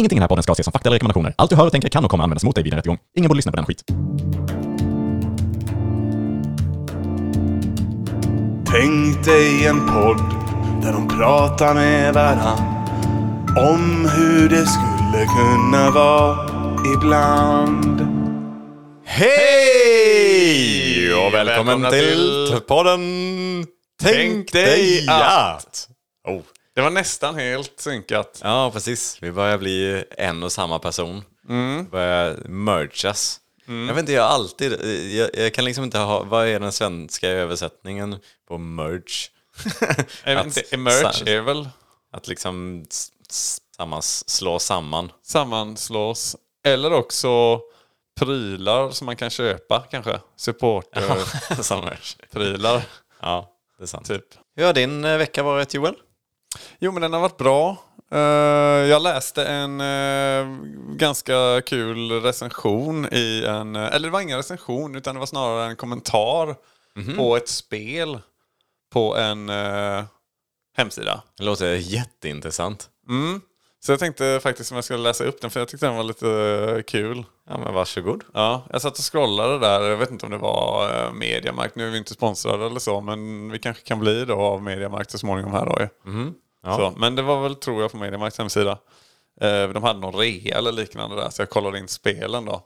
Ingenting i den här podden ska ses som fakta eller rekommendationer. Allt du hör och tänker kan och kommer användas mot dig vid en rättegång. Ingen borde lyssna på den skit. Tänk dig en podd där de pratar med varann om hur det skulle kunna vara ibland. Hej och välkommen Välkomna till, till podden Tänk dig att. Oh. Det var nästan helt synkat. Ja, precis. Vi börjar bli en och samma person. Mm. Börjar mergas. Jag vet inte, jag alltid, jag, jag kan liksom inte ha, vad är den svenska översättningen på merge? Jag vet Att inte, emerge är väl Att liksom s- s- sammans, slå samman. sammanslås. Eller också prylar som man kan köpa kanske. Supporterprylar. Ja, det är sant. typ. Hur har din eh, vecka varit Joel? Jo, men den har varit bra. Eh, jag läste en eh, ganska kul recension i en... eh, Eller det var ingen recension, utan det var snarare en kommentar på ett spel på en hemsida. Det låter jätteintressant. Mm. Så jag tänkte faktiskt om jag skulle läsa upp den, för jag tyckte den var lite eh, kul. Ja, men varsågod. Ja, jag satt och scrollade där. Jag vet inte om det var uh, Mediamarkt. Nu är vi inte sponsrade eller så, men vi kanske kan bli då av Mediamarkt så småningom här då ju. Ja. Så, men det var väl, tror jag, på Mediamarkts hemsida. Eh, de hade någon rea eller liknande där, så jag kollade in spelen då.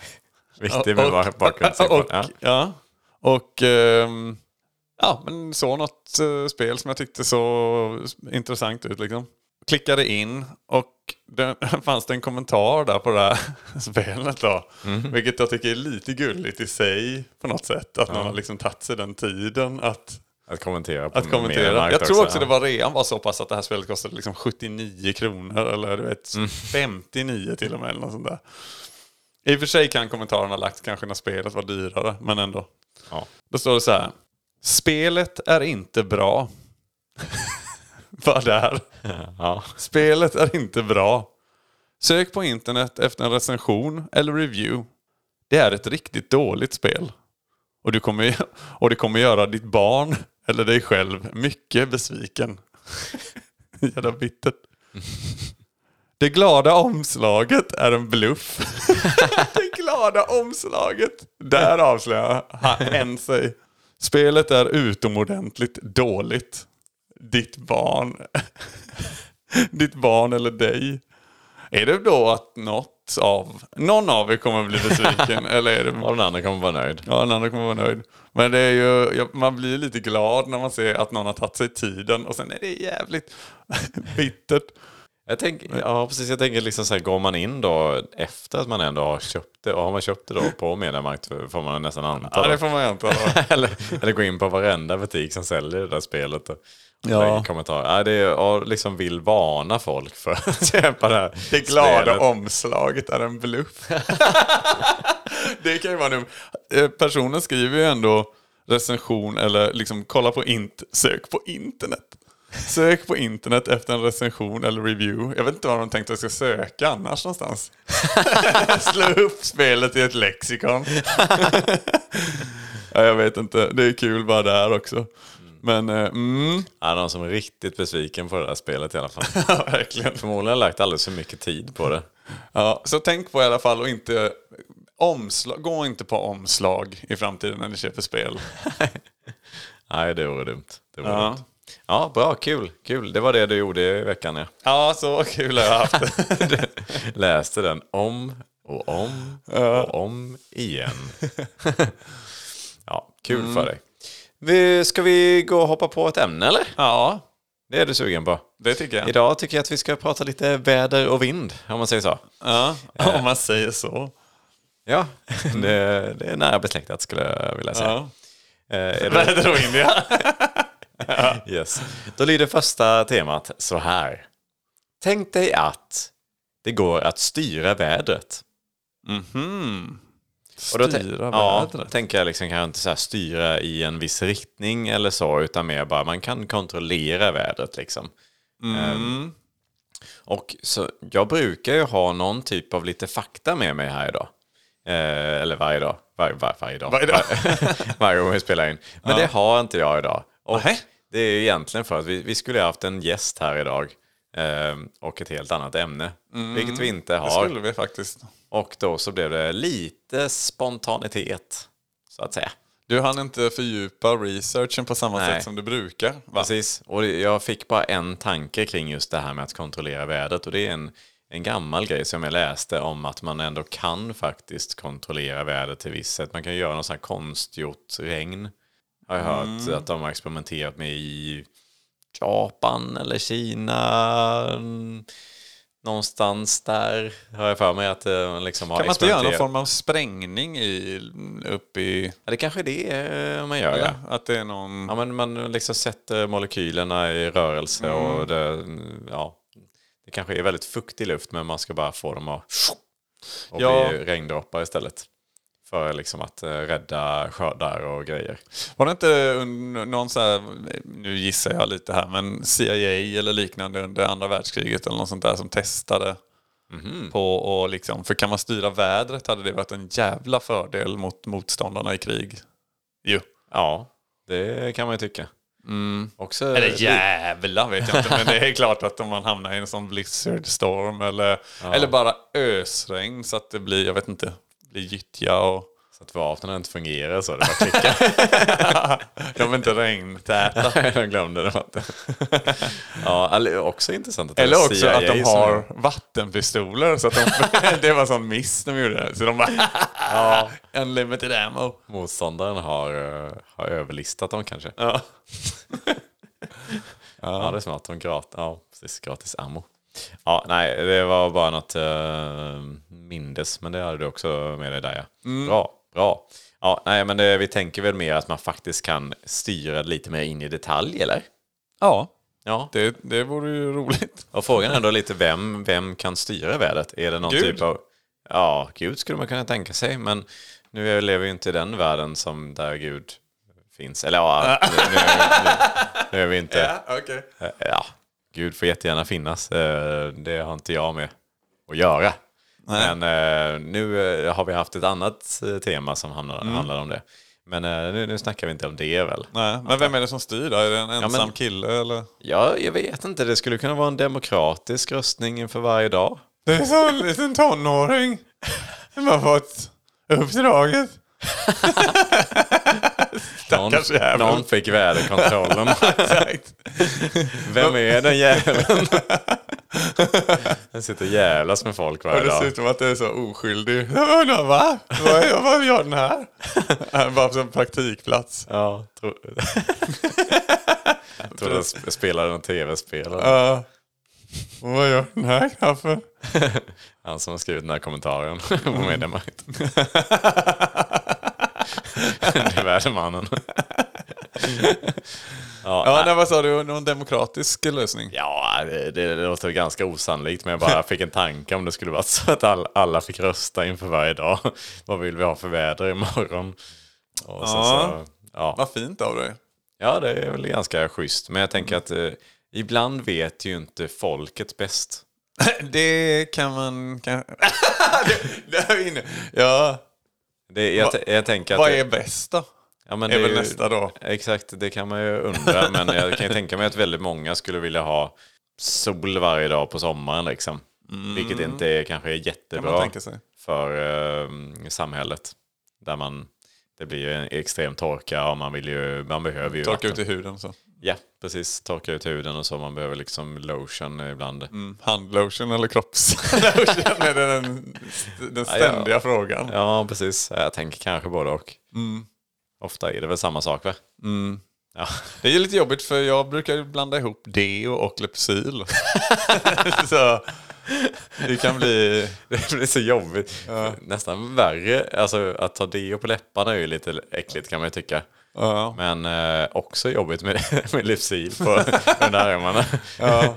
Viktigt med Och- bakgrundsinfo. Ja. ja. Och ehm, ja, men så något eh, spel som jag tyckte så intressant ut liksom. Klickade in och det fanns det en kommentar där på det här spelet då. Mhm. Vilket jag tycker är lite gulligt i sig på något sätt. Att man har liksom tagit sig den tiden att, Att kommentera på att kommentera. Jag tror också ja. det var rean var så pass att det här spelet kostade liksom 79 kronor. Eller du vet, Mm. 59 till och med. Eller något sånt där. I och för sig kan kommentaren ha lagt kanske när spelet var dyrare. Men ändå. Ja. Då står det så här. Spelet är inte bra. Bara där. Ja. Spelet är inte bra. Sök på internet efter en recension eller review. Det är ett riktigt dåligt spel. Och, du kommer, och det kommer göra ditt barn eller dig själv mycket besviken. Jävla bittert. Det glada omslaget är en bluff. det glada omslaget. Där avslöjar hen sig. Spelet är utomordentligt dåligt. Ditt barn. Ditt barn eller dig. Är det då att något av, någon av er kommer bli besviken? eller är det Och den andra kommer vara nöjd. Ja, den andra kommer vara nöjd. Men det är ju, man blir lite glad när man ser att någon har tagit sig tiden och sen är det jävligt bittert. Jag tänker, ja, precis. Jag tänker liksom så här, går man in då efter att man ändå har köpt det, och har man köpt det då på Mediamarkt får man nästan anta. Ja, det får man anta. eller, eller gå in på varenda butik som säljer det där spelet. Och Ja. lägga kommentarer. Ja, det är, och liksom vill varna folk för att köpa det här Det glada spelet. omslaget är en bluff. det kan ju vara nu. Eh, Personen skriver ju ändå recension eller liksom kolla på int, sök på internet. Sök på internet efter en recension eller review. Jag vet inte vad de tänkte att jag ska söka annars någonstans. Slå upp spelet i ett lexikon. ja, jag vet inte. Det är kul bara där också. Men, eh, mm, Ja, någon som är riktigt besviken på det där spelet i alla fall. ja, verkligen. Förmodligen har lagt alldeles för mycket tid på det. Ja, så tänk på i alla fall och inte omslag, gå inte på omslag i framtiden när ni köper spel. Nej, det vore dumt. Det vore Ja. dumt. Ja, bra, kul, kul. Det var det du gjorde i veckan, ja. Ja, så kul har jag haft. Läste den om och om och om igen. ja, kul för dig. Vi, ska vi gå och hoppa på ett ämne eller? Ja, Det är du sugen på? det tycker jag. Idag tycker jag att vi ska prata lite väder och vind, om man säger så. Ja, om man säger så. Ja, det, det är nära besläktat skulle jag vilja säga. Ja. Eh, Väder och vind, ja. yes. Då lyder första temat så här. Tänk dig att det går att styra vädret. Mhm. Och då Styra ja, vädret. tänker jag liksom kanske inte så styra i en viss riktning eller så, utan mer bara man kan kontrollera vädret liksom. Ehm, och så jag brukar ju ha någon typ av lite fakta med mig här idag. Eh, eller varje dag. Var, var, varje dag. Varje dag. varje gång vi spelar in. Men Ja. det har inte jag idag. Och det är ju egentligen för att vi, vi skulle ha haft en gäst här idag. Eh, och ett helt annat ämne. Vilket vi inte Mm. Det har. skulle vi faktiskt. Och då så blev det lite spontanitet, så att säga. Du hann inte fördjupa researchen på samma Nej. sätt som du brukar. Va? Precis, och jag fick bara en tanke kring just det här med att kontrollera vädret. Och det är en, en gammal grej som jag läste om att man ändå kan faktiskt kontrollera vädret till viss sätt. Man kan göra någon sån här konstgjort regn. Har jag hört att de har experimenterat med i Japan eller Kina. mm, Någonstans där har jag för mig att eh, man liksom har Kan man inte göra någon form av sprängning i, upp i... Ja, det kanske är det eh, man gör. Ja. Att det är någon... Ja, men man liksom sätter molekylerna i rörelse och det, ja, det kanske är väldigt fuktig luft men man ska bara få dem att och Ja. bli regndroppar istället. För liksom att eh, rädda skördar och grejer. Var det inte någon så här, nu gissar jag lite här, men CIA eller liknande under andra världskriget eller något sånt där som testade på och liksom, för kan man styra vädret hade det varit en jävla fördel mot motståndarna i krig. Jo. Ja, det kan man ju tycka. Också, Mm. Eller jävla vet jag inte, men det är klart att om man hamnar i en sån blizzard storm eller, eller bara ösregn så att det blir, jag vet inte, blir gyttja och Så att vapnen inte fungerar så. Det bara klickar. de är inte regntäta. jag glömde det. ja, eller också intressant att Eller är också CIA att de har vattenpistoler. Så att de, det var en sån miss de gjorde. Så de bara... ja. Unlimited ammo. Motståndaren har, eh, har överlistat dem kanske. Ja. Ja, det är smart. De grat ja, precis, gratis ammo. Ja, nej, det var bara något uh, mindes, men det hade du också med dig där ja. Mm. Bra, bra. Ja, nej, men det, vi tänker väl mer att man faktiskt kan styra lite mer in i detalj, eller? Ja, Ja, det, det vore ju roligt. och frågan är då lite vem, vem kan styra vädret? Är det någon Gud. typ av... Ja, Gud skulle man kunna tänka sig, men nu lever vi inte i den världen som där Gud finns. Eller ja, nu, nu, nu, nu är vi inte... okej. Eh, Ja, Gud får jättegärna finnas. Eh, Det har inte jag med att göra. Men eh, nu eh, har vi haft ett annat tema som handlar, Mm. handlar om det. Men nu, nu snackar vi inte om det väl. Nej, men vem är det som styr då? Är det en ensam men- kille eller? Ja, jag vet inte. Det skulle kunna vara en demokratisk röstning inför varje dag. Det är så en liten tonåring som har fått uppdraget. Någon, någon fick väderkontrollen. Vem är den jäveln? Den sitter och jävlas med folk Och varje dag. dessutom att det är så oskyldig. Jag undrar, va? Vad, vad gör den här? Bara som praktikplats. Ja, tro... jag tror den sp- spelade någon tv-spel. Och vad gör den här knappen? Han som har skrivit den här kommentaren på Mediamarkt. det är värdemannen. ja, Ja, nej. nej, vad sa du? Någon demokratisk lösning? ja det, det låter ganska osannolikt men jag bara fick en tanke om det skulle vara så att all, alla fick rösta inför varje dag. Vad vill vi ha för väder imorgon? Och Ja. så, ja. Vad fint av dig. ja, det är väl ganska schysst. Men jag tänker att eh, ibland vet ju inte folket bäst. Det kan man... Kan... det, det är vi inne. Ja, Det, jag, Va- jag tänker att... vad är bäst då? Ja, men är väl ju- nästa då. Exakt, det kan man ju undra. men jag kan ju tänka mig att väldigt många skulle vilja ha sol varje dag på sommaren. Liksom. Vilket inte är, kanske är Mm. Jättebra för eh, samhället. Där man, det blir ju en extrem torka och man, vill ju, man behöver ju Torka vatten. ut i huden så. Ja, precis. Torka ut huden och så. Man behöver liksom lotion ibland. Mm, handlotion eller kroppslotion är den, den ständiga frågan. Ja, precis. Jag tänker kanske både och. Mm. Ofta är det väl samma sak, va? Ja. Det är ju lite jobbigt för jag brukar blanda ihop deo och Lypsyl. så det kan bli... Det blir så jobbigt. Nästan värre. Alltså att ta deo på läpparna är ju lite äckligt kan man ju tycka. Ja. Men eh, också jobbigt med, med Lypsyl på under armarna. Ja.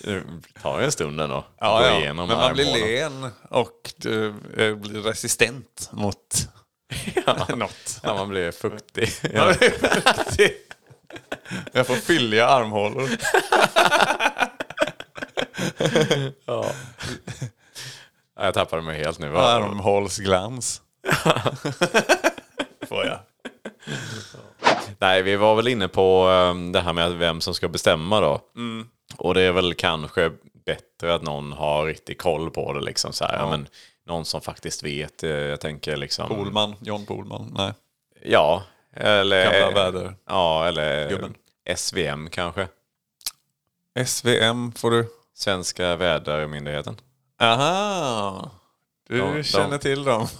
Det tar ju en stund ändå. Ja, ja. Men man blir armhålan. len och du eh, blir resistent mot något. Ja, man blir fuktig. Ja. Jag får fylliga armhålor. Ja. Ja, Jag tappade mig helt nu. Armhålsglans. Får jag. Nej, vi var väl inne på um, det här med vem som ska bestämma då. Och det är väl kanske bättre att någon har riktig koll på det. Liksom, så här. Ja. Men, någon som faktiskt vet. eh, Jag tänker liksom... Polman, John Polman. Nej, Ja, eller... gamla väder. Ja, eller Gubben. SVM kanske. SVM får du. Svenska vädermyndigheten. Aha! Du Ja, de- känner till dem.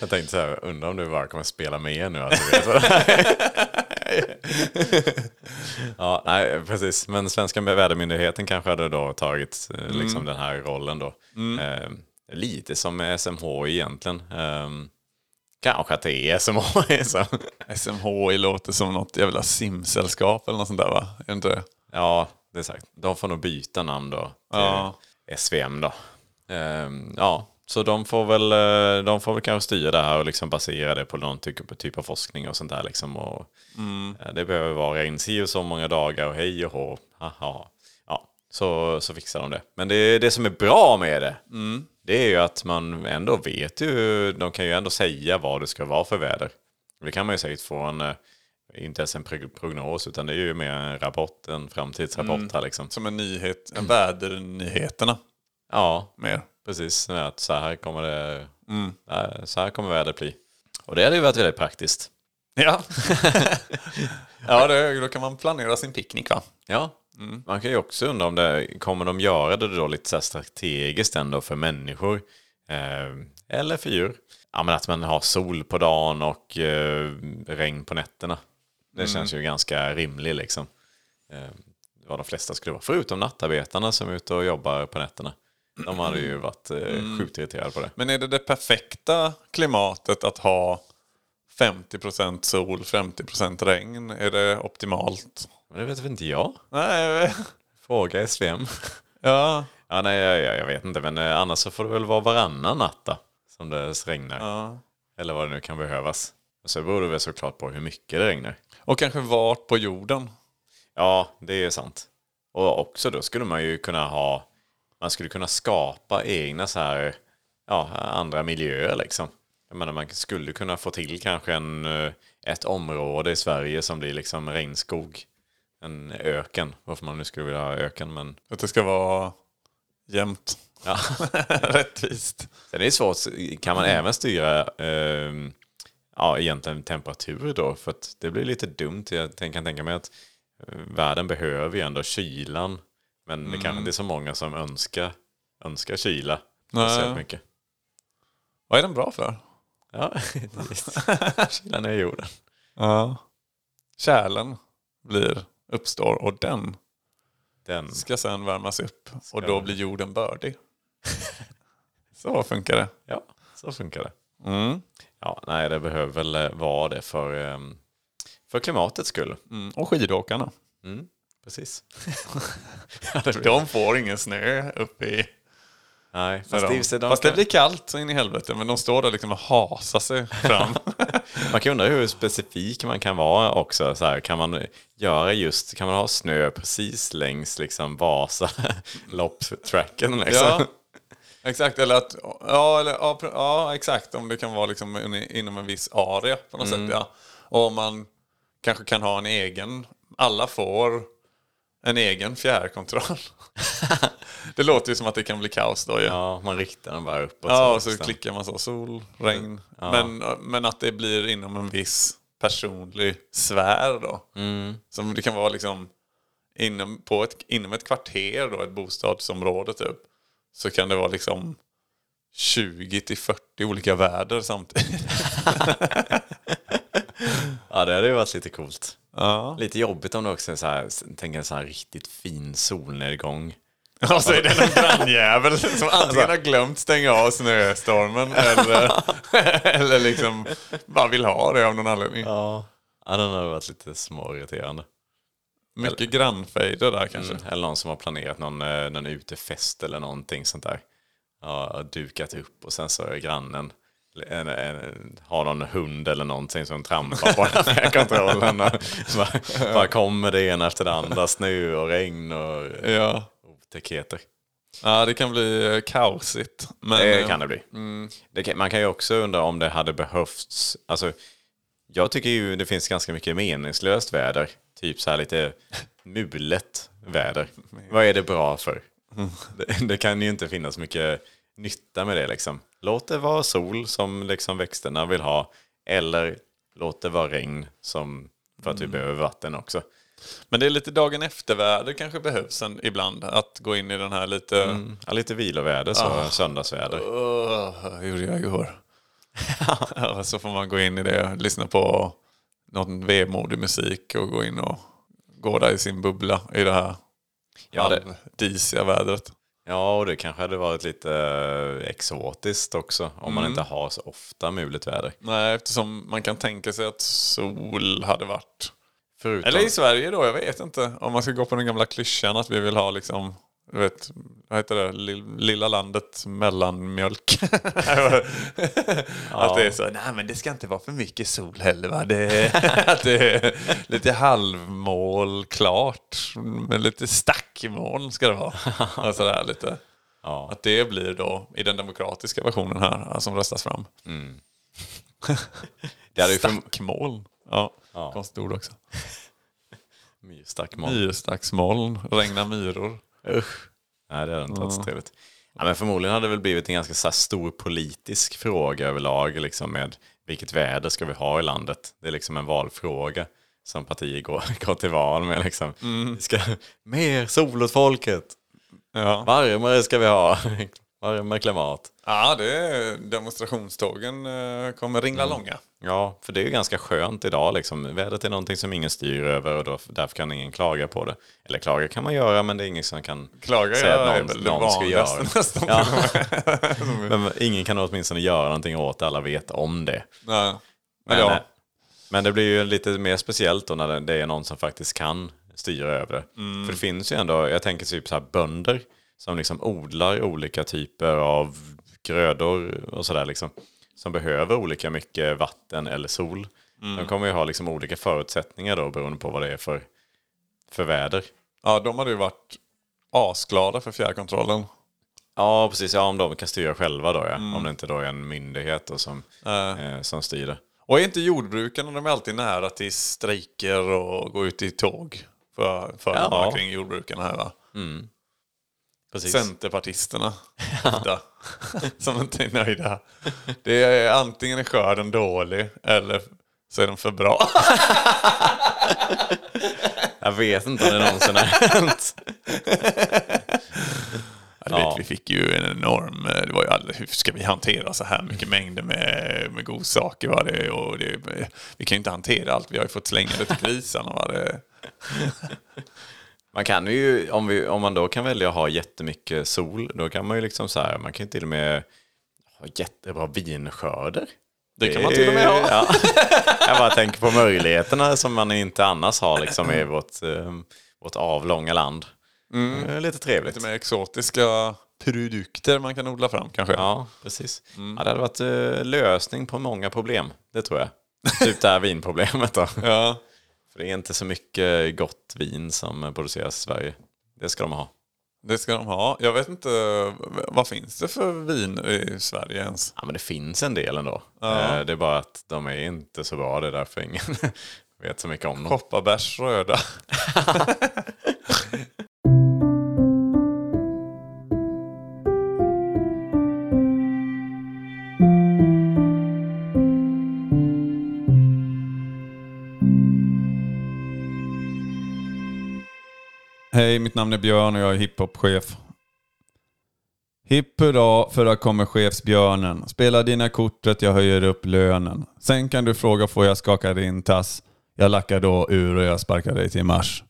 Jag tänkte så här, undrar om du bara kommer spela med nu. Alltså, ja, nej, precis. Men Svenska vädermyndigheten kanske hade då tagit eh, liksom den här rollen då. Eh, lite som SMH egentligen. Eh, kanske att det är SMH. Så. SMHI låter som något jävla simsällskap eller något sånt där va? Är det inte det? Ja, det är sagt. De får nog byta namn då till Ja. SVM då. Ehm, ja, så de får väl, eh, de får väl kanske styra det här och liksom basera det på någon typ, typ av forskning och sånt där liksom. Och, eh, Det behöver vara in si och så många dagar och hej och hå. Haha. Ja, så, så fixar de det. Men det, det som är bra med det, det är ju att man ändå vet ju, de kan ju ändå säga vad det ska vara för väder. Det kan man ju säkert få en, eh, inte ens en prog- prognos, utan det är ju mer en rapport, en framtidsrapport här liksom. Som en nyhet, en vädernyheterna Ja, mer. precis. Att så här kommer det, nej, så här kommer vädret bli. Och det hade ju varit väldigt praktiskt. Ja. ja, det, då kan man planera sin picknick va? Ja, man kan ju också undra om det, kommer de göra det då lite så strategiskt ändå för människor? Eh, eller för djur? Ja, men att man har sol på dagen och eh, regn på nätterna. Det känns ju ganska rimligt liksom. Eh, vad de flesta skulle vara. Förutom nattarbetarna som är ute och jobbar på nätterna. De hade ju varit eh, sjukt irriterade på det. Men är det det perfekta klimatet att ha 50% sol, 50% regn? Är det optimalt? Men det vet väl inte jag. Nej, Fråga SVM. ja. Ja, nej, jag, jag, jag vet inte, men eh, annars så får det väl vara varannan natt då, som det regnar. ja. Eller vad det nu kan behövas. Och så beror det väl såklart på hur mycket det regnar. Och kanske vart på jorden? Ja, det är sant. Och också då skulle man ju kunna ha, man skulle kunna skapa egna så här, ja, andra miljöer liksom. Jag menar, man skulle kunna få till kanske en, eh, ett område i Sverige som blir liksom regnskog. En öken, varför man nu skulle vilja ha öken, men Att det ska vara jämnt. ja. Rättvist. Sen är det svårt, kan man även styra eh, ja, egentligen temperatur då? För att det blir lite dumt. Jag kan tänka mig att eh, världen behöver ju ändå kylan. Men det kanske inte är så många som önskar, önskar kyla. speciellt mycket. Vad är den bra för? Ja, kylan är jorden. Ja. Kärlen blir, uppstår och den Den, ska sen värmas upp. Och då blir jorden bördig. Så funkar det. ja, så funkar det. Mm. Ja, nej, det behöver väl eh, vara det för, eh, för klimatets skull. Mm. Och skidåkarna. Mm, precis. De får ingen snö uppe i... Nej, Fast, fast, de, det, de fast det blir kallt så in i helvete. Men de står där liksom och hasar sig fram. Man kan undra hur specifik man kan vara också. Så här, kan man göra just, kan man ha snö precis längs liksom Vasa lopptracken liksom? ja, exakt. Eller att, ja, eller, ja, ja, exakt. Om det kan vara liksom in- inom en viss area på något sätt. Ja. Och om man kanske kan ha en egen, alla får en egen fjärrkontroll. det låter ju som att det kan bli kaos då ju. Ja, man riktar den bara uppåt. Ja, och så bestämt. klickar man så, sol, regn. Men, men att det blir inom en viss personlig sfär då. Som det kan vara liksom inom, på ett, inom ett kvarter då, ett bostadsområde typ. Så kan det vara liksom 20 till 40 olika väder samtidigt. Ja, det hade ju varit lite coolt. Ja. Lite jobbigt om det också är så här, tänker en så här riktigt fin solnedgång. Och så är det någon grannjävel som antingen har glömt stänga av snöstormen eller, eller liksom bara vill ha det av någon anledning. Ja, ja den hade varit lite småirriterande. Mycket grannfejder där kanske. Mm. Eller någon som har planerat någon, eh, någon utefest eller någonting sånt där. Ja, dukat upp och sen så är grannen en, en, har någon hund eller någonting som trampar på den här fjärrkontrollen. och Bara, bara kommer det ena efter det andra. Snö och regn och Ja. otäckheter. ja, det kan bli eh, kaosigt. Men, Det eh, kan det bli. Det kan, man kan ju också undra om det hade behövts. Alltså, Jag tycker ju det finns ganska mycket meningslöst väder. Typ så här lite mulet väder. Vad är det bra för? Det, det kan ju inte finnas mycket nytta med det liksom. Låt det vara sol som liksom växterna vill ha. Eller låt det vara regn som, för att vi behöver vatten också. Men det är lite dagen efter-väder kanske behövs en, ibland. Att gå in i den här lite... Ja, lite viloväder, så söndagsväder. Uh, gjorde jag igår. så får man gå in i det, lyssna på någon vemodig musik och gå in och gå där i sin bubbla i det här Ja, det- halvdisiga vädret. Ja, och det kanske hade varit lite eh, exotiskt också. Om man inte har så ofta mulet väder. Nej, eftersom man kan tänka sig att sol hade varit... Förutom... Eller i Sverige då, jag vet inte. Om man ska gå på den gamla klyschan att vi vill ha liksom, du vet, vad heter det, Lill- lilla landet mellanmjölk. Att det är så, nej men det ska inte vara för mycket sol heller va. Det, att det är lite halvmål klart, men lite stackmål ska det vara. Och sådär lite. Ja. Att det blir då i den demokratiska versionen här som röstas fram. För... Stackmoln. Ja, Ja. konstigt ord också. Myrstackmoln. Myrstacksmoln, regna myror. Usch. Nej, det hade inte varit så trevligt. Ja, men förmodligen hade det väl blivit en ganska stor politisk fråga överlag. Liksom med vilket väder ska vi ha i landet? Det är liksom en valfråga som partier går, går till val med. Liksom. Vi ska, mer sol åt folket. Ja. Varmare ska vi ha. Varmare klimat. ja, det är demonstrationstågen eh, kommer ringla långa. Ja, för det är ju ganska skönt idag. Liksom. Vädret är någonting som ingen styr över och då, därför kan ingen klaga på det. Eller klaga kan man göra, men det är ingen som kan Klaga säga är att någon, det någon ska göra nästan. Ja. men ingen kan åtminstone göra någonting åt det, alla vet om det. Nej. Men Men, ja, eh, men det blir ju lite mer speciellt då när det- det är någon som faktiskt kan styra över det. Mm. För det finns ju ändå, jag tänker typ så här bönder som liksom odlar olika typer av grödor och sådär liksom. Som behöver olika mycket vatten eller sol. Mm. De kommer ju ha liksom olika förutsättningar då beroende på vad det är för, för väder. ja, de hade ju varit asglada för fjärrkontrollen. Ja, precis. Ja, om de kan styra själva då ja. Mm. Om det inte då är en myndighet då som, eh, som styr det. Och är inte jordbrukarna, de är alltid nära till strejker och gå ut i tåg för, för Ja. kring jordbrukarna här va? Precis. Centerpartisterna. ofta, som inte är nöjda. Det är antingen är skörden dålig eller så är den för bra. Jag vet inte om det någonsin har hänt. Ja, vet, vi fick ju en enorm... Det var ju alldeles, hur ska vi hantera så här mycket mängder med, med godsaker? Va? Det, och det, vi kan ju inte hantera allt. Vi har ju fått slänga det till grisarna. Va? Det, Man kan ju, om, vi, om man då kan välja att ha jättemycket sol, då kan man ju liksom så här, man kan ju till och med ha jättebra vinskördar. det kan man till och med ha. Ja. Jag bara tänker på möjligheterna som man inte annars har liksom i vårt, eh, vårt avlånga land. Är lite trevligt. Lite mer exotiska produkter man kan odla fram kanske. Ja, precis. Ja, det hade varit eh, lösning på många problem, det tror jag. Typ det här vinproblemet då. Ja. För det är inte så mycket gott vin som produceras i Sverige. Det ska de ha. Det ska de ha. Jag vet inte, vad finns det för vin i Sverige ens? Ja, men det finns en del ändå. Eh, Det är bara att de är inte så bra. Det är därför ingen vet så mycket om dem. Kopparbärs röda. Hej, mitt namn är Björn och jag är hiphopchef. Hipp hurra för att kommer chefsbjörnen. Spela dina kortet, jag höjer upp lönen. Sen kan du fråga får jag skaka din tass. Jag lackar då ur och jag sparkar dig till mars.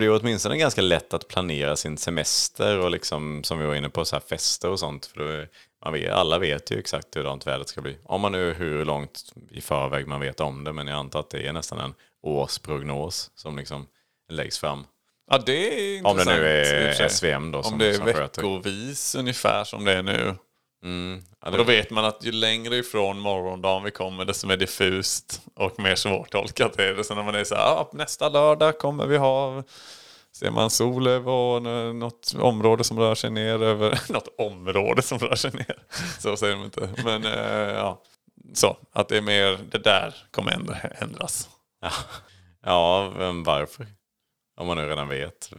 Blir åtminstone ganska lätt att planera sin semester och liksom, som vi var inne på, så här fester och sånt. För då man vet, alla vet ju exakt hur vädret ska bli. Om man nu hur långt i förväg man vet om det, men jag antar att det är nästan en årsprognos som liksom läggs fram. Ja, det är Om det intressant. nu är. SVM då Om som, det är som sköter. veckovis ungefär som det är nu. Mm. Ja, Och då vet man att ju längre ifrån morgondagen vi kommer desto mer diffust och mer svårtolkat är det. Så när man är så här, ah, nästa lördag kommer vi ha, ser man sol över något område som rör sig ner över, något område som rör sig ner. Så säger de inte. Men eh, ja, så att det är mer, det där kommer ändras. ja, ja, men varför? Om man nu redan vet.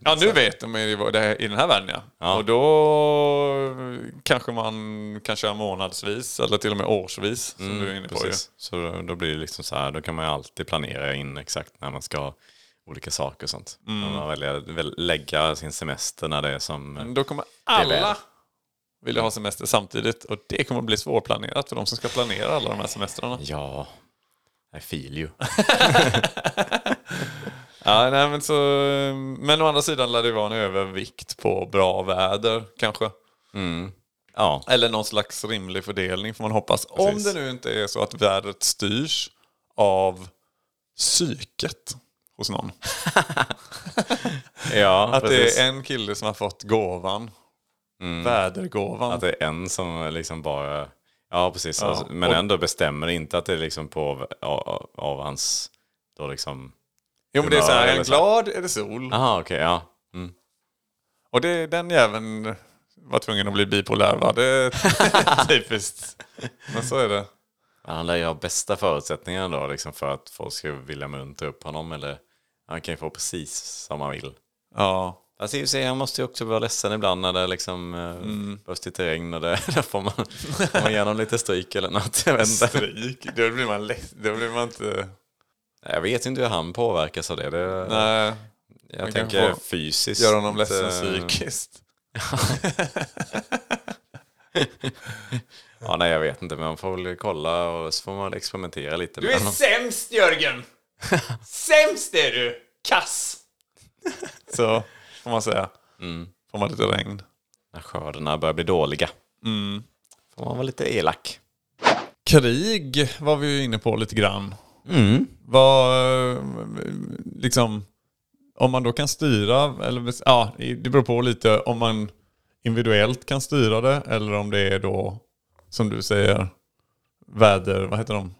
Ja, nu vet de i det i den här världen ja. Ja. Och då kanske man kan köra månadsvis eller till och med årsvis som du är inne på. ju. Mm, Precis. Så då, då blir det liksom så här, då kan man ju alltid planera in exakt när man ska ha olika saker och sånt. Mm. Man väljer, väl, lägga sin semester när det är som... Men då kommer alla vilja ha semester samtidigt och det kommer att bli svårplanerat för de som ska planera alla de här semestrarna. Ja, I feel you. Ja, nej, men, så, men å andra sidan lär det vara en övervikt på bra väder kanske. Mm. Ja, Eller någon slags rimlig fördelning får man hoppas. Om Precis. det nu inte är så att vädret styrs av psyket hos någon. ja Att precis. det är en kille som har fått gåvan. Vädergåvan. Att det är en som liksom bara... Ja, precis. Ja, Alltså, men ändå bestämmer inte att det är liksom på av, av hans... Då liksom... jo men det är så här, är han glad är det sol. Aha, okej, ja. Mm. Och det, den jäveln var tvungen att bli bipolär va? Det är typiskt. Men så är det. Han lär ju ha bästa förutsättningarna då liksom för att folk ska vilja muntra upp honom. Eller han kan ju få precis som han vill. Ja. Alltså, för sig, han måste ju också vara ledsen ibland när det liksom eh, Mm. lite regn. Och det, får man, får man ge honom lite stryk eller något. Jag vet inte. Stryk. Då blir man. Då blir man inte... Jag vet inte hur han påverkas av det. det Nej. jag tänker fysiskt. Gör honom ledsen eh, psykiskt. Ja, nej, jag vet inte. Men man får väl kolla och så får man experimentera lite. Du med är honom. sämst Jörgen! sämst är du! Kass! Så får man säga. Mm. Får man lite regn. När skördarna börjar bli dåliga. Mm. Får man vara lite elak. Krig var vi ju inne på lite grann. Mm. Vad, liksom, om man då kan styra, eller ja, det beror på lite om man individuellt kan styra det eller om det är då, som du säger, väder, vad heter de?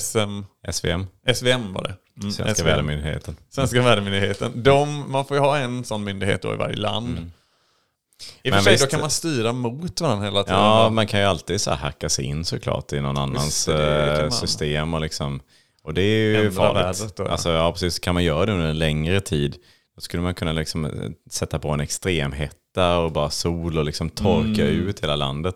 SM, SVM, SVM var det. Mm, Svenska SVM. vädermyndigheten. Svenska vädermyndigheten. De, man får ju ha en sån myndighet då i varje land. I och för sig, visst- då kan man styra mot varandra hela tiden. Ja, man kan ju alltid så här hacka sig in såklart i någon annans det eh, system och liksom. Och det är ju farligt. vädret då, ja. Alltså ja, precis. Kan man göra det under en längre tid. Då skulle man kunna liksom eh, sätta på en extremhetta och bara sol och liksom torka ut hela landet.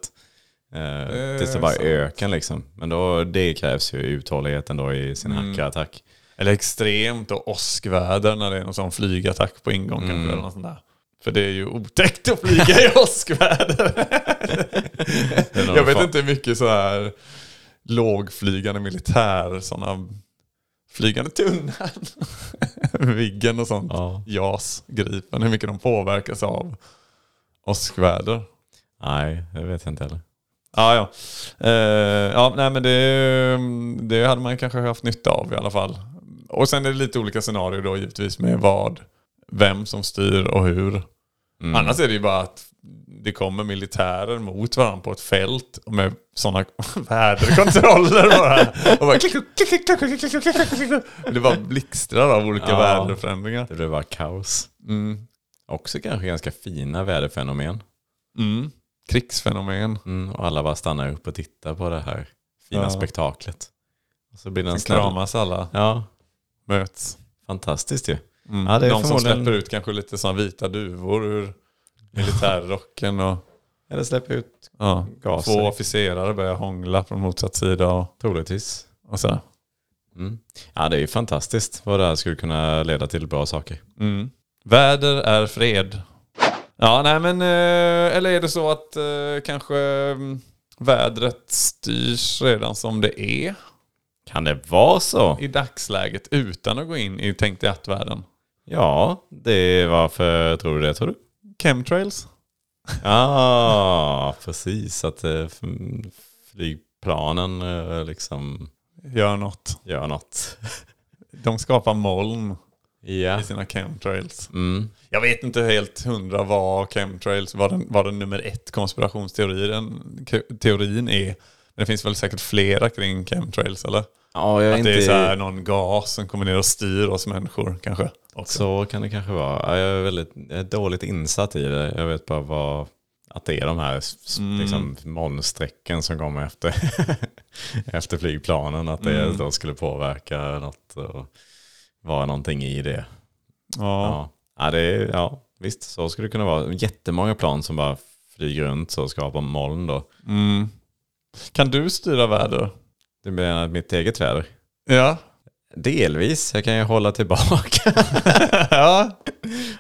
Eh, tills det bara Mm. sant. ökar liksom. Men då, det krävs ju uthållighet ändå i sin Mm. hackerattack. Eller extremt och åskväder när det är någon sån flygattack på ingång kanske. Eller något sånt där. För det är ju otäckt att flyga i åskväder. Jag vet inte hur mycket så här lågflygande militär, sådana flygande tunnan, Viggen och sånt, Ja. JAS, Gripen, hur mycket de påverkas av åskväder. Nej, det vet jag inte heller. Ja, ja. Eh, ja nej, men det, det hade man kanske haft nytta av i alla fall. Och sen är det lite olika scenarier då givetvis med vad, vem som styr och hur. Mm. Annars är det ju bara att det kommer militärer mot varandra på ett fält med sådana väderkontroller bara. Och bara Det var blixtrar av olika ja, väderförändringar. Det blev bara kaos. Mm. Också kanske ganska fina väderfenomen. Mm. Krigsfenomen. Mm, och alla bara stannar upp och tittar på det här fina ja. spektaklet. Och så blir den Sen kramas alla. Ja. Möts. Fantastiskt ju. Mm. Ja, det är De som släpper ut kanske lite sådana vita duvor ur militärrocken och Eller släpper ut ja, gaser. två officerare börjar hångla från motsatt sida och, Troligtvis. och sådär. Mm. Ja, det är ju fantastiskt vad det här skulle kunna leda till bra saker. Mm. Väder är fred. Ja, nej men eh, eller är det så att eh, kanske mm, vädret styrs redan som det är Kan det vara så? i dagsläget utan att gå in i tänkte att-världen? Ja, det är varför tror du det tror du? Chemtrails? Ja, precis. Att eh, flygplanen eh, liksom Gör något. gör något. De skapar moln Ja. i sina chemtrails. Mm. Jag vet inte helt hundra vad chemtrails, vad den, vad den nummer ett konspirationsteorin teorin är. Men det finns väl säkert flera kring chemtrails eller? Ja, jag Att det är inte... så här någon gas som kommer ner och styr oss människor kanske. Också. Så kan det kanske vara. Ja, Jag är väldigt jag är dåligt insatt i det. Jag vet bara vad, att det är de här s- liksom, molnsträcken som kommer efter, efter flygplanen. Att det då skulle påverka något och vara någonting i det. Ja. Ja, det är, ja visst så skulle det kunna vara. Jättemånga plan som bara flyger runt och skapar moln då. Mm. Kan du styra väder? Det blir mitt eget väder. Ja. Delvis, jag kan ju hålla tillbaka ja.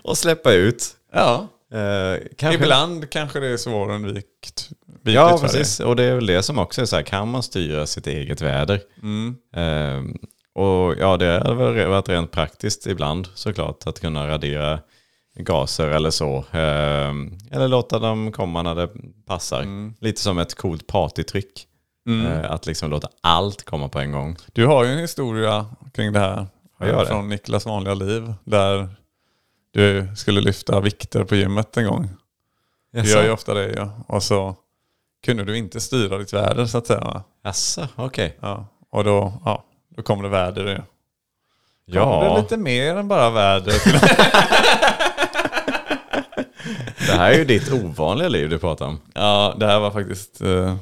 och släppa ut. ja. Eh, kanske Ibland kanske det är svårundvikt. Ja, precis. Och det är väl det som också är så här, kan man styra sitt eget väder? Mm. Ehm, och ja, det har väl varit rent praktiskt ibland såklart att kunna radera gaser eller så. Ehm, eller låta dem komma när det passar. Mm. Lite som ett coolt partytryck. Eh, att liksom låta allt komma på en gång. Du har ju en historia kring det här. Det. Från Niklas vanliga liv. Där du skulle lyfta vikter på gymmet en gång. Du gör ju ofta det ja. Och så kunde du inte styra ditt väder så att säga. Jaså, okej. Ja. Och då, ja, då kom det väder ju. Kom det Ja, lite mer än bara väder. det här är ju ditt ovanliga liv du pratar om. ja, det här var faktiskt uh,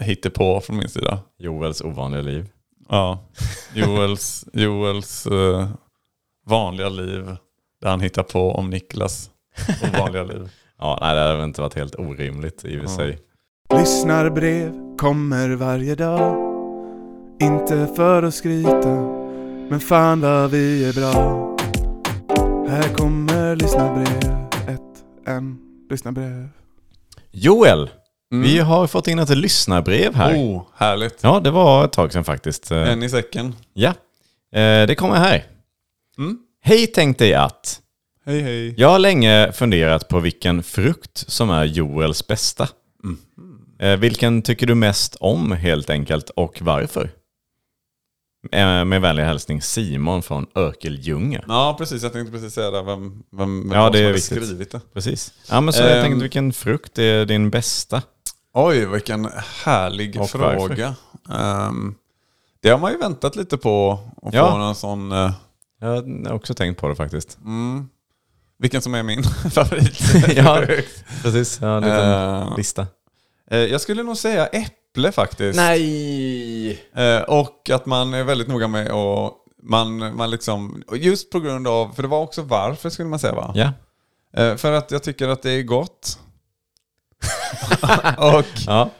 hittepå från min sida. Joels ovanliga liv. Ja, Joels, Joels eh, vanliga liv. Där han hittar på om Niklas ovanliga liv. Ja, nej, det hade väl inte varit helt orimligt i och för sig. Lyssnarbrev kommer varje dag Inte för att skryta Men fan vad vi är bra Här kommer lyssnarbrev Ett, en, lyssnarbrev Joel, vi har fått in ett lyssnarbrev här. Oh, härligt. Ja, det var ett tag sedan faktiskt. Eh, En i säcken. Ja, Eh, det kommer här. Mm. Hej tänk dig att. Hej hej. Jag har länge funderat på vilken frukt som är Joels bästa. Eh, Vilken tycker du mest om helt enkelt och varför? Med vänlig hälsning Simon från Örkeljunga. Ja, precis. Jag tänkte precis säga det. Vem, vem, vem Ja, det som är viktigt. skrivit det? Precis. Ja, men så jag Ehm. tänkte vilken frukt är din bästa? Oj, vilken härlig Och fråga. Ehm, det har man ju väntat lite på. Att Ja. få någon sån... eh, Jag har också tänkt på det faktiskt. mm, vilken som är min favorit. ja, precis. Ja, en liten Eh, lista. Eh, Jag skulle nog säga äpple faktiskt. Nej! Eh, och att man är väldigt noga med att man, man liksom, just på grund av, för det var också varför skulle man säga va? Ja. Eh, för att jag tycker att det är gott. och ja.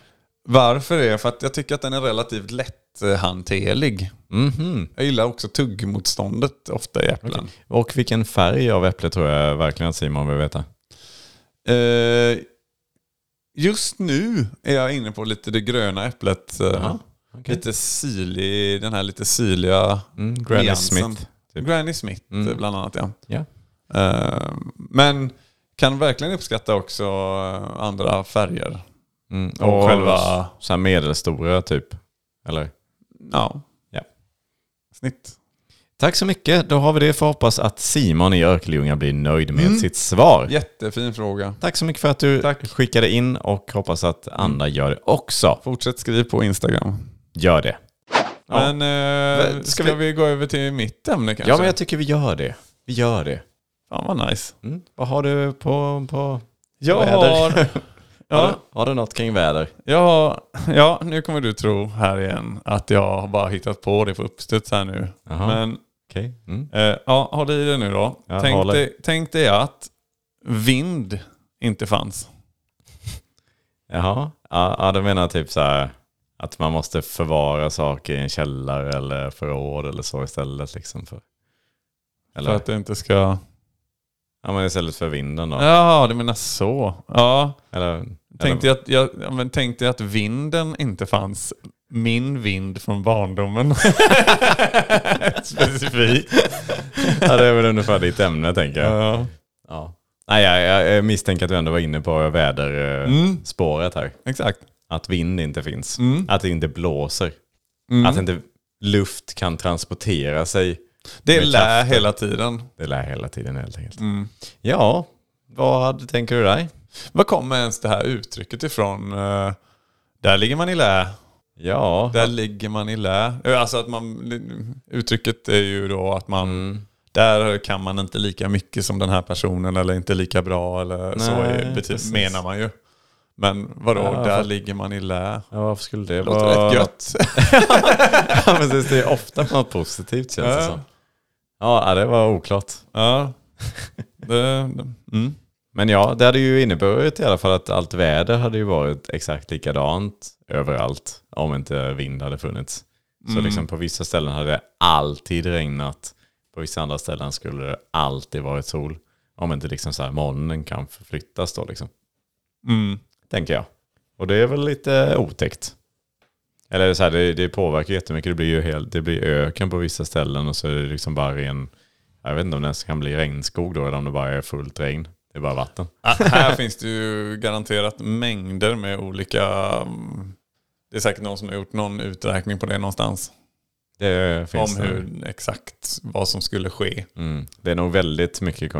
varför är för att jag tycker att den är relativt lätthanterlig. Mhm. Jag gillar också tuggmotståndet ofta i äpplen. Och vilken färg av äpple tror jag verkligen att Simon vill veta? Eh, just nu är jag inne på lite det gröna äpplet. eh, Jaha, okej. Lite syrlig, den här lite syrliga Mm, Granny. Smith. typ. Granny Smith Mm. bland annat ja. Ja. Eh, men kan verkligen uppskatta också eh, andra färger. Mm. Och Och själva- så här medelstora typ. Eller? Ja. Ja. Snitt. Tack så mycket. Då har vi det för att hoppas att Simon i Örkelljunga blir nöjd med Mm. sitt svar. Jättefin fråga. Tack så mycket för att du Tack. skickade in och hoppas att andra gör det också. Fortsätt skriv på Instagram. Gör det. Ja. Men eh, ska, ska vi... gå över till mitt ämne kanske? ja, men jag tycker vi gör det. Vi gör det. Fan vad nice. Mm. Vad har du på... på Jag väder? har... Har, ja, du, har du något kring väder? har... Ja, nu kommer du tro här igen att jag har bara hittat på det på uppstuds här nu. Jaha. Men Okej. Mm. Eh, ja, håll i det nu då. Jag tänk, håller. dig, tänk dig att vind inte fanns. Jaha. Ja, ja, du menar typ så här att man måste förvara saker i en källare eller förråd eller så istället liksom för... Eller? För att det inte ska... Ja, men istället för vinden då. Ja, du menar så. Ja, Eller, tänkte jag att, jag, ja, men tänkte jag att vinden inte fanns. Min vind från barndomen. Specifikt. ja, det är väl ungefär ditt ämne tänker jag. Ja. Ja. Nej, jag, jag, jag misstänker att du ändå var inne på väderspåret Mm. här. Exakt. Att vind inte finns. Mm. Att det inte blåser. Mm. Att inte luft kan transportera sig Det är lä hela tiden. Det lär hela tiden helt enkelt. Mm. Ja, vad tänker du dig? Var kommer ens det här uttrycket ifrån? Eh, Där ligger man i lä. Ja, Där ligger man i lä. Eh, Alltså att man, uttrycket är ju då att man, Mm. där kan man inte lika mycket som den här personen eller inte lika bra eller så Nej, är, bety- precis. menar man ju. Men vadå, Ja, där för- ligger man i lä. ja varför skulle det Det låter vara... rätt gött. ja, precis, det är ofta något positivt känns det Ja. som. Ja, det var oklart. Ja. Det, det, mm. Men ja, det hade ju inneburit i alla fall att allt väder hade ju varit exakt likadant överallt om inte vind hade funnits. Så Mm. liksom på vissa ställen hade det alltid regnat. På vissa andra ställen skulle det alltid varit sol. Om inte liksom så här molnen kan förflyttas då liksom. Mm. Tänker jag. Och det är väl lite otäckt. Eller så här, det, det påverkar jättemycket. Det blir ju helt, det blir öken på vissa ställen och så är det liksom bara ren... Jag vet inte om det ens kan bli regnskog då eller om det bara är fullt regn. Det är bara vatten. Ah, här finns det ju garanterat mängder med olika... Det är säkert någon som har gjort någon uträkning på det någonstans. Det finns om det. hur exakt vad som skulle ske. Mm. Det är nog väldigt mycket...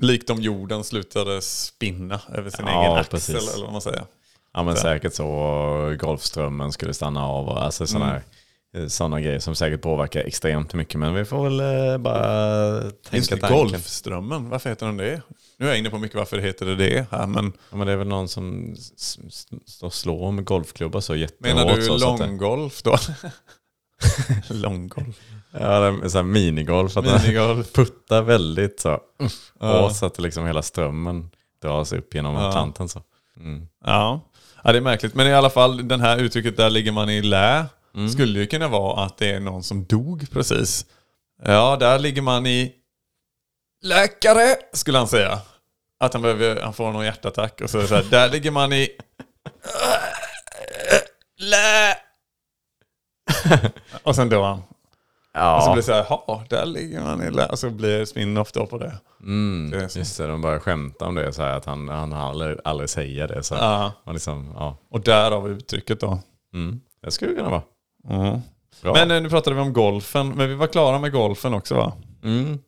Likt om jorden slutade spinna över sin Ja, egen axel precis. eller vad man säger. Ja men Så. säkert så. Golfströmmen skulle stanna av. Och alltså sådana Mm. här sådana grejer som säkert påverkar extremt mycket. Men vi får väl eh, bara Just tänka det, tanken. Golfströmmen, varför heter den det? Nu är jag inne på mycket varför det heter det det här, men Ja, men det är väl någon som står och slår med golfklubba så jättehårt. menar du långgolf då? långgolf. Ja, det är så här minigolf. Att Minigolf. puttar väldigt så. Ja. hårt så att liksom hela strömmen dras upp genom Ja. kanten så. Mm. Ja. Ja, det är märkligt. Men i alla fall, den här uttrycket där ligger man i lä skulle ju kunna vara att det är någon som dog precis. Ja, där ligger man i läkare, skulle han säga. Att han, behöver, han får någon hjärtattack och så, det så här, där ligger man i lä. och sen dör han. Och så Ja, blir det så här, ja, där ligger man i lä. Och så blir det spin-off då på det. Mm, det just det. De bara skämtar om det så här att han, han aldrig, aldrig säga det. Så Ja. man liksom, ja. Och därav uttrycket då. Mm. Det skulle kunna vara. Mm. Men eh, nu pratade vi om golfen, men vi var klara med golfen också va? Mm.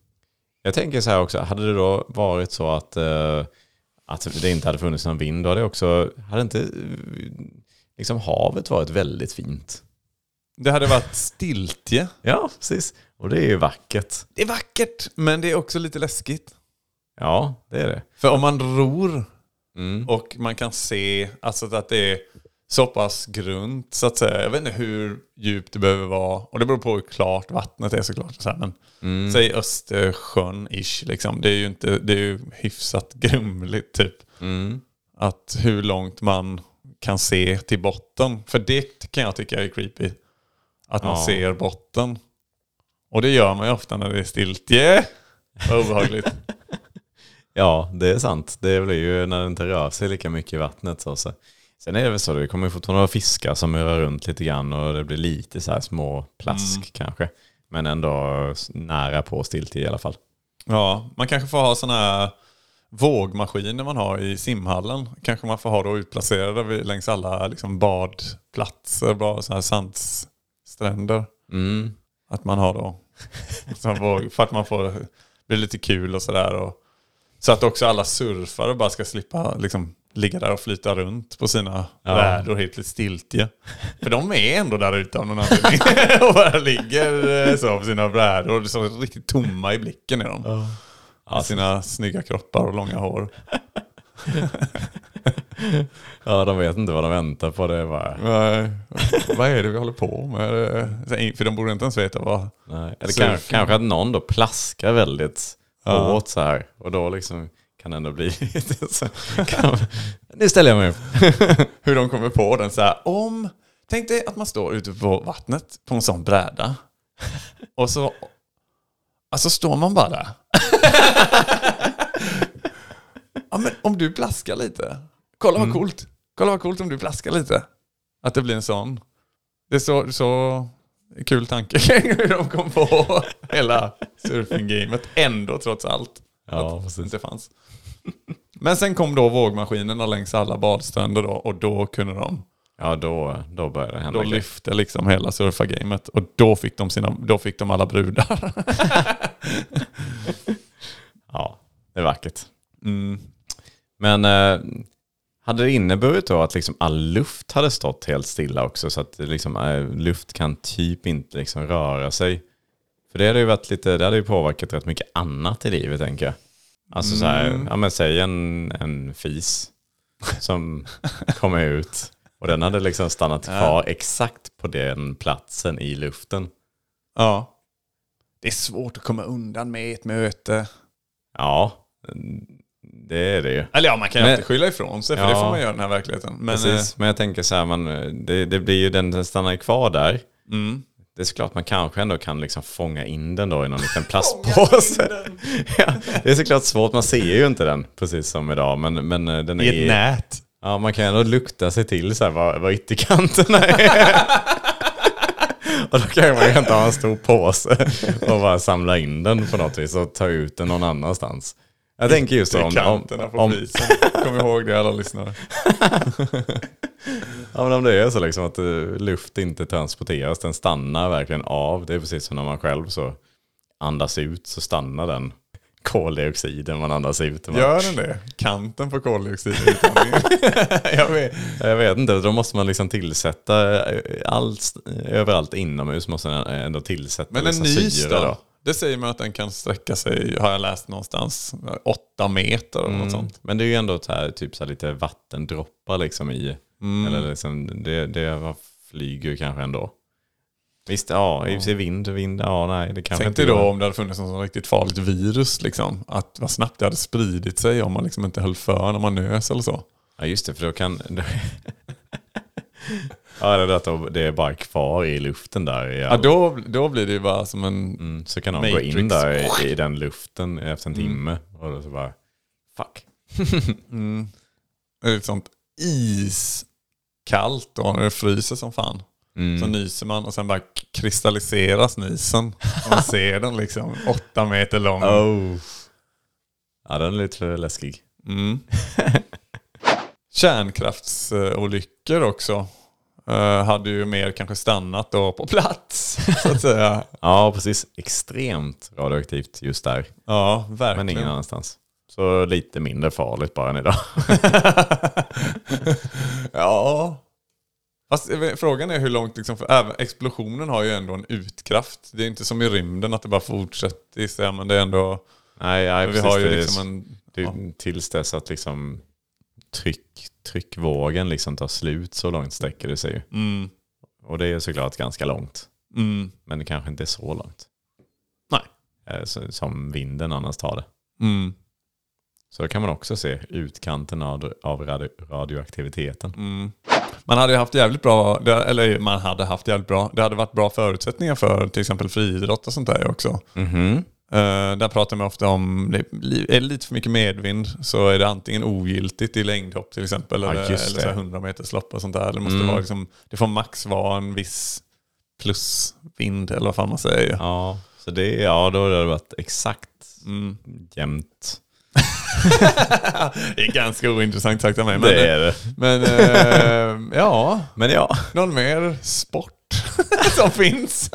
Jag tänker så här också, hade det då varit så att, eh, att det inte hade funnits någon vind, då hade det också, hade inte liksom havet varit väldigt fint? Det hade varit stiltje. Ja, precis. Och det är ju vackert. Det är vackert, men det är också lite läskigt. Ja, det är det. För om man ror Mm. och man kan se alltså att det är så pass grunt så att säga. Jag vet inte hur djupt det behöver vara. Och det beror på hur klart vattnet är såklart. Så här, men säg Östersjön-ish liksom. Det är ju inte, det är ju hyfsat grumligt typ. Mm. Att hur långt man kan se till botten. För det kan jag tycka är creepy. Att man Ja. ser botten. Och det gör man ju ofta när det är stiltje. Vad obehagligt. Ja, det är sant. Det blir ju när det inte rör sig lika mycket i vattnet. Så. så. Sen är det väl så, det kommer fortfarande vara fiskar som rör runt lite grann och det blir lite så här små plask kanske. Men ändå nära på stiltje i alla fall. Ja, man kanske får ha sådana här vågmaskiner man har i simhallen. Kanske man får ha då utplacerade längs alla liksom badplatser, bara sådana här sandstränder. Mm. Att man har då våg, för att man får bli lite kul och sådär. Så att också alla surfare bara ska slippa liksom, ligga där och flyta runt på sina Ja. brädor helt stiltje. För de är ändå där ute av någon anledning. och bara ligger eh, så på sina brädor så riktigt tomma i blicken är de. Med sina snygga kroppar och långa hår. Ja, de vet inte vad de väntar på. Det bara... Nej, vad är det vi håller på med? För de borde inte ens veta vad... Nej. Eller kanske, kanske att någon då plaskar väldigt Ja. hårt så här. Och då liksom kan det ändå bli lite så. Kan, nu ställer jag mig upp. hur de kommer på den så här. Om, tänk dig att man står ute på vattnet på en sån bräda. Och så, alltså står man bara där. Ja, men om du plaskar lite. Kolla vad coolt. Kolla vad coolt om du plaskar lite. Att det blir en sån. Det är så, så kul tanke kring hur de kom på hela surfing-gamet. Ändå trots allt. Ja, att det precis. inte fanns. Men sen kom då vågmaskinerna längs alla badstränder då, och då kunde de Ja, då, då började det hända Då grejer. lyfte liksom hela surfargamet och då fick de, sina, då fick de alla brudar. Ja, det är vackert. Mm. Men eh, hade det inneburit då att liksom all luft hade stått helt stilla också så att liksom, eh, luft kan typ inte liksom röra sig? För det hade ju varit lite, det hade ju påverkat rätt mycket annat i livet tänker jag. Alltså så här, ja men säg en, en fis som kommer ut och den hade liksom stannat kvar exakt på den platsen i luften. Ja. Det är svårt att komma undan med ett möte. Ja, det är det ju. Eller ja, man kan ju alltid skylla ifrån sig för det Ja. får man göra i den här verkligheten. Men, Precis, men jag tänker så här, man, det, det blir ju den, den stannar ju kvar där. eh, mm. Det är såklart man kanske ändå kan liksom fånga in den då i någon liten plastpåse. ja, det är såklart svårt, man ser ju inte den precis som idag. Men, men eh, den I är... ett nät. Ja, man kan ändå lukta sig till så här, vad, vad ytterkanterna är. och då kan man ju inte ha en stor påse och bara samla in den på något vis och ta ut den någon annanstans. Jag tänker just om... kanterna på om. Kom ihåg det alla lyssnare. Ja men om det är så liksom att eh, luft inte transporteras, den stannar verkligen av. Det är precis som när man själv så andas ut så stannar den koldioxiden man andas ut. Man, Gör den det? Kanten på koldioxidutandningen. jag vet. Jag vet inte, då måste man liksom tillsätta eh, allt, överallt inomhus måste man ändå tillsätta Men en liksom nys syre då? Det säger man att den kan sträcka sig, har jag läst någonstans, åtta meter eller något Mm. sånt. Men det är ju ändå så här, typ så lite vattendroppar liksom i. Mm. Eller liksom, det, det flyger kanske ändå. Visst, ja, i och för sig vind, vind, ja nej det kanske Tänk inte dig då om det hade funnits något riktigt farligt virus. Liksom. Att vad snabbt det hade spridit sig om man liksom inte höll för när man nös eller så. Ja just det, för då kan... ja, det är det är bara kvar i luften där. I Ja, då, då blir det ju bara som en... mm, så kan de gå in Matrix. där i, i den luften efter en timme. Och då så bara... Fuck. Mm, ett sånt iskallt då när det fryser som fan. Mm. Så nyser man och sen bara kristalliseras nysen. Man ser den liksom åtta meter lång. Oh. Ja, den är lite läskig. Mm. Kärnkraftsolyckor också. Eh, hade ju mer kanske stannat då på plats. Så att säga. Ja, precis. Extremt radioaktivt just där. Ja, Men verkligen. ingen annanstans. Så lite mindre farligt bara än idag. Ja. Fast eh, frågan är hur långt, liksom, för även explosionen har ju ändå en utkraft. Det är inte som i rymden att det bara fortsätter men det är ändå... nej, nej, vi precis. har ju liksom en... det ja. Tills dess att liksom tryck, tryckvågen liksom tar slut så långt sträcker det sig ju. Mm, Och det är såklart ganska långt. mm, Men det kanske inte är så långt. Nej. Eh, Som vinden annars tar det. mm, Så då kan man också se utkanten av, av radio, radioaktiviteten. mm. Man hade haft jävligt bra, eller man hade haft jävligt bra, det hade varit bra förutsättningar för till exempel friidrott och sånt där också. Mhm. Eh, där pratar man ofta om, det är det lite för mycket medvind så är det antingen ogiltigt i längdhopp till exempel. Ja, eller eller så här det. 100 meters lopp och sånt där. Det, måste Mm. vara liksom, det får max vara en viss plusvind eller vad fan man säger. Ja, så det, ja, då har det varit exakt Mm. jämnt. det är ganska ointressant sagt av mig. Men, det är det. men eh, ja, Men ja. någon mer sport som finns.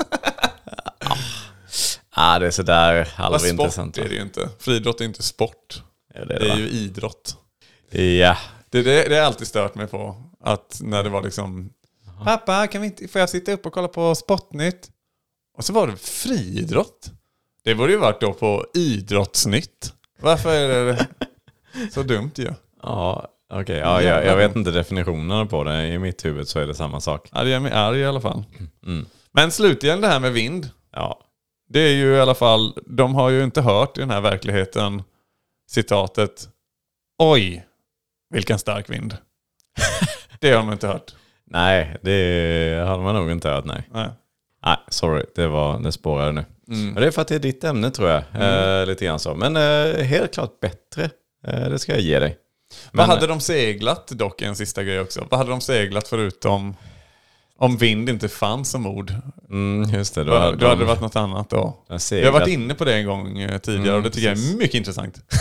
Ah, det är sådär halvintressant. sport är det ju inte. Friidrott är inte sport. Ja, det är Det är det, ju idrott. Ja. Det, det, det har alltid stört mig på. Att när det var liksom Pappa, kan vi inte, får jag sitta upp och kolla på Sportnytt? Och så var det friidrott. Det borde ju varit då på Idrottsnytt. Varför är det så dumt ju? Ja, okej. Ja, jag, jag vet inte definitionerna på det. I mitt huvud så är det samma sak. Ja, det gör mig arg i alla fall. Mm. Men slutligen det här med vind. Ja. Det är ju i alla fall, de har ju inte hört i den här verkligheten citatet Oj, vilken stark vind. det har de inte hört. Nej, det hade man nog inte hört, nej. Nej. Nej, sorry. Det, var, det spårade nu. Mm. Det är för att det är ditt ämne tror jag. Eh, lite grann så. Men eh, helt klart bättre. Eh, det ska jag ge dig. Vad Men- hade de seglat dock, en sista grej också. Vad hade de seglat förutom om vind inte fanns som ord? Mm, just det. Då Då, hade, då hade det de- varit något annat då. Jag har varit inne på det en gång eh, tidigare Mm, och det tycker jag precis. är mycket intressant.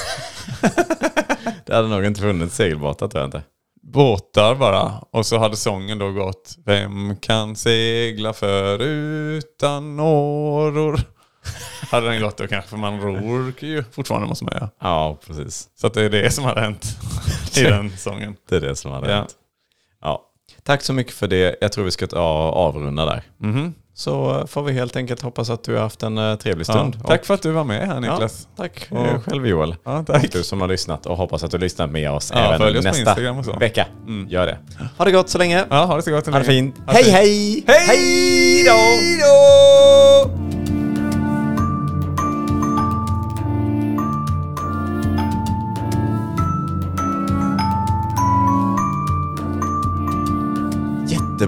Det hade nog inte funnits segelbåtar tror jag inte. båtar bara. Och så hade sången då gått Vem kan segla för utan åror? hade den gått då kanske, för man ror ju fortfarande måste man göra. Ja, precis. Så det är det som hade hänt i den sången. Det är det som Ja. hänt. Ja. Tack så mycket för det. Jag tror vi ska ta avrunda där. Mhm. Så eh, får vi helt enkelt hoppas att du har haft en eh, trevlig Ja. stund. Tack för att du var med här Ja, Niklas. tack Och- eh, själv Joel. Ja, Och tack. du som har lyssnat och hoppas att du lyssnar med oss Ja, även oss nästa och så. vecka. Gör det. Ha det gott så länge. Ja, ha det så gott. Ha det fint. Ha det Hej fint. hej! Hej då!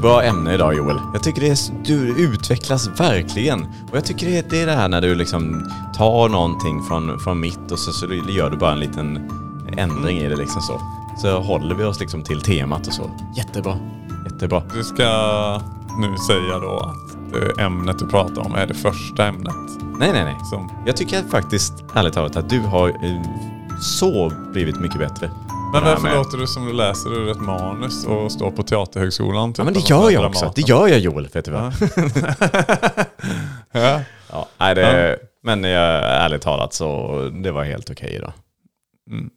Jättebra ämne idag Joel. Jag tycker det är, du utvecklas verkligen. Och jag tycker det är, det är det här när du liksom tar någonting från, från mitt och så, så gör du bara en liten ändring i det liksom så. Så håller vi oss liksom till temat och så. Jättebra. Jättebra. Du ska nu säga då att det ämnet du pratar om är det första ämnet. Nej, nej, nej. Som, Jag tycker faktiskt, ärligt talat, att du har eh, så blivit mycket bättre. Men varför med- låter du som du läser ur ett manus och står på Teaterhögskolan? Typ, Ja, men det gör jag också. Det gör jag Joel, vet du vad? Ja. Ja, nej, det, Men jag, ärligt talat så det var helt okej idag. Mm.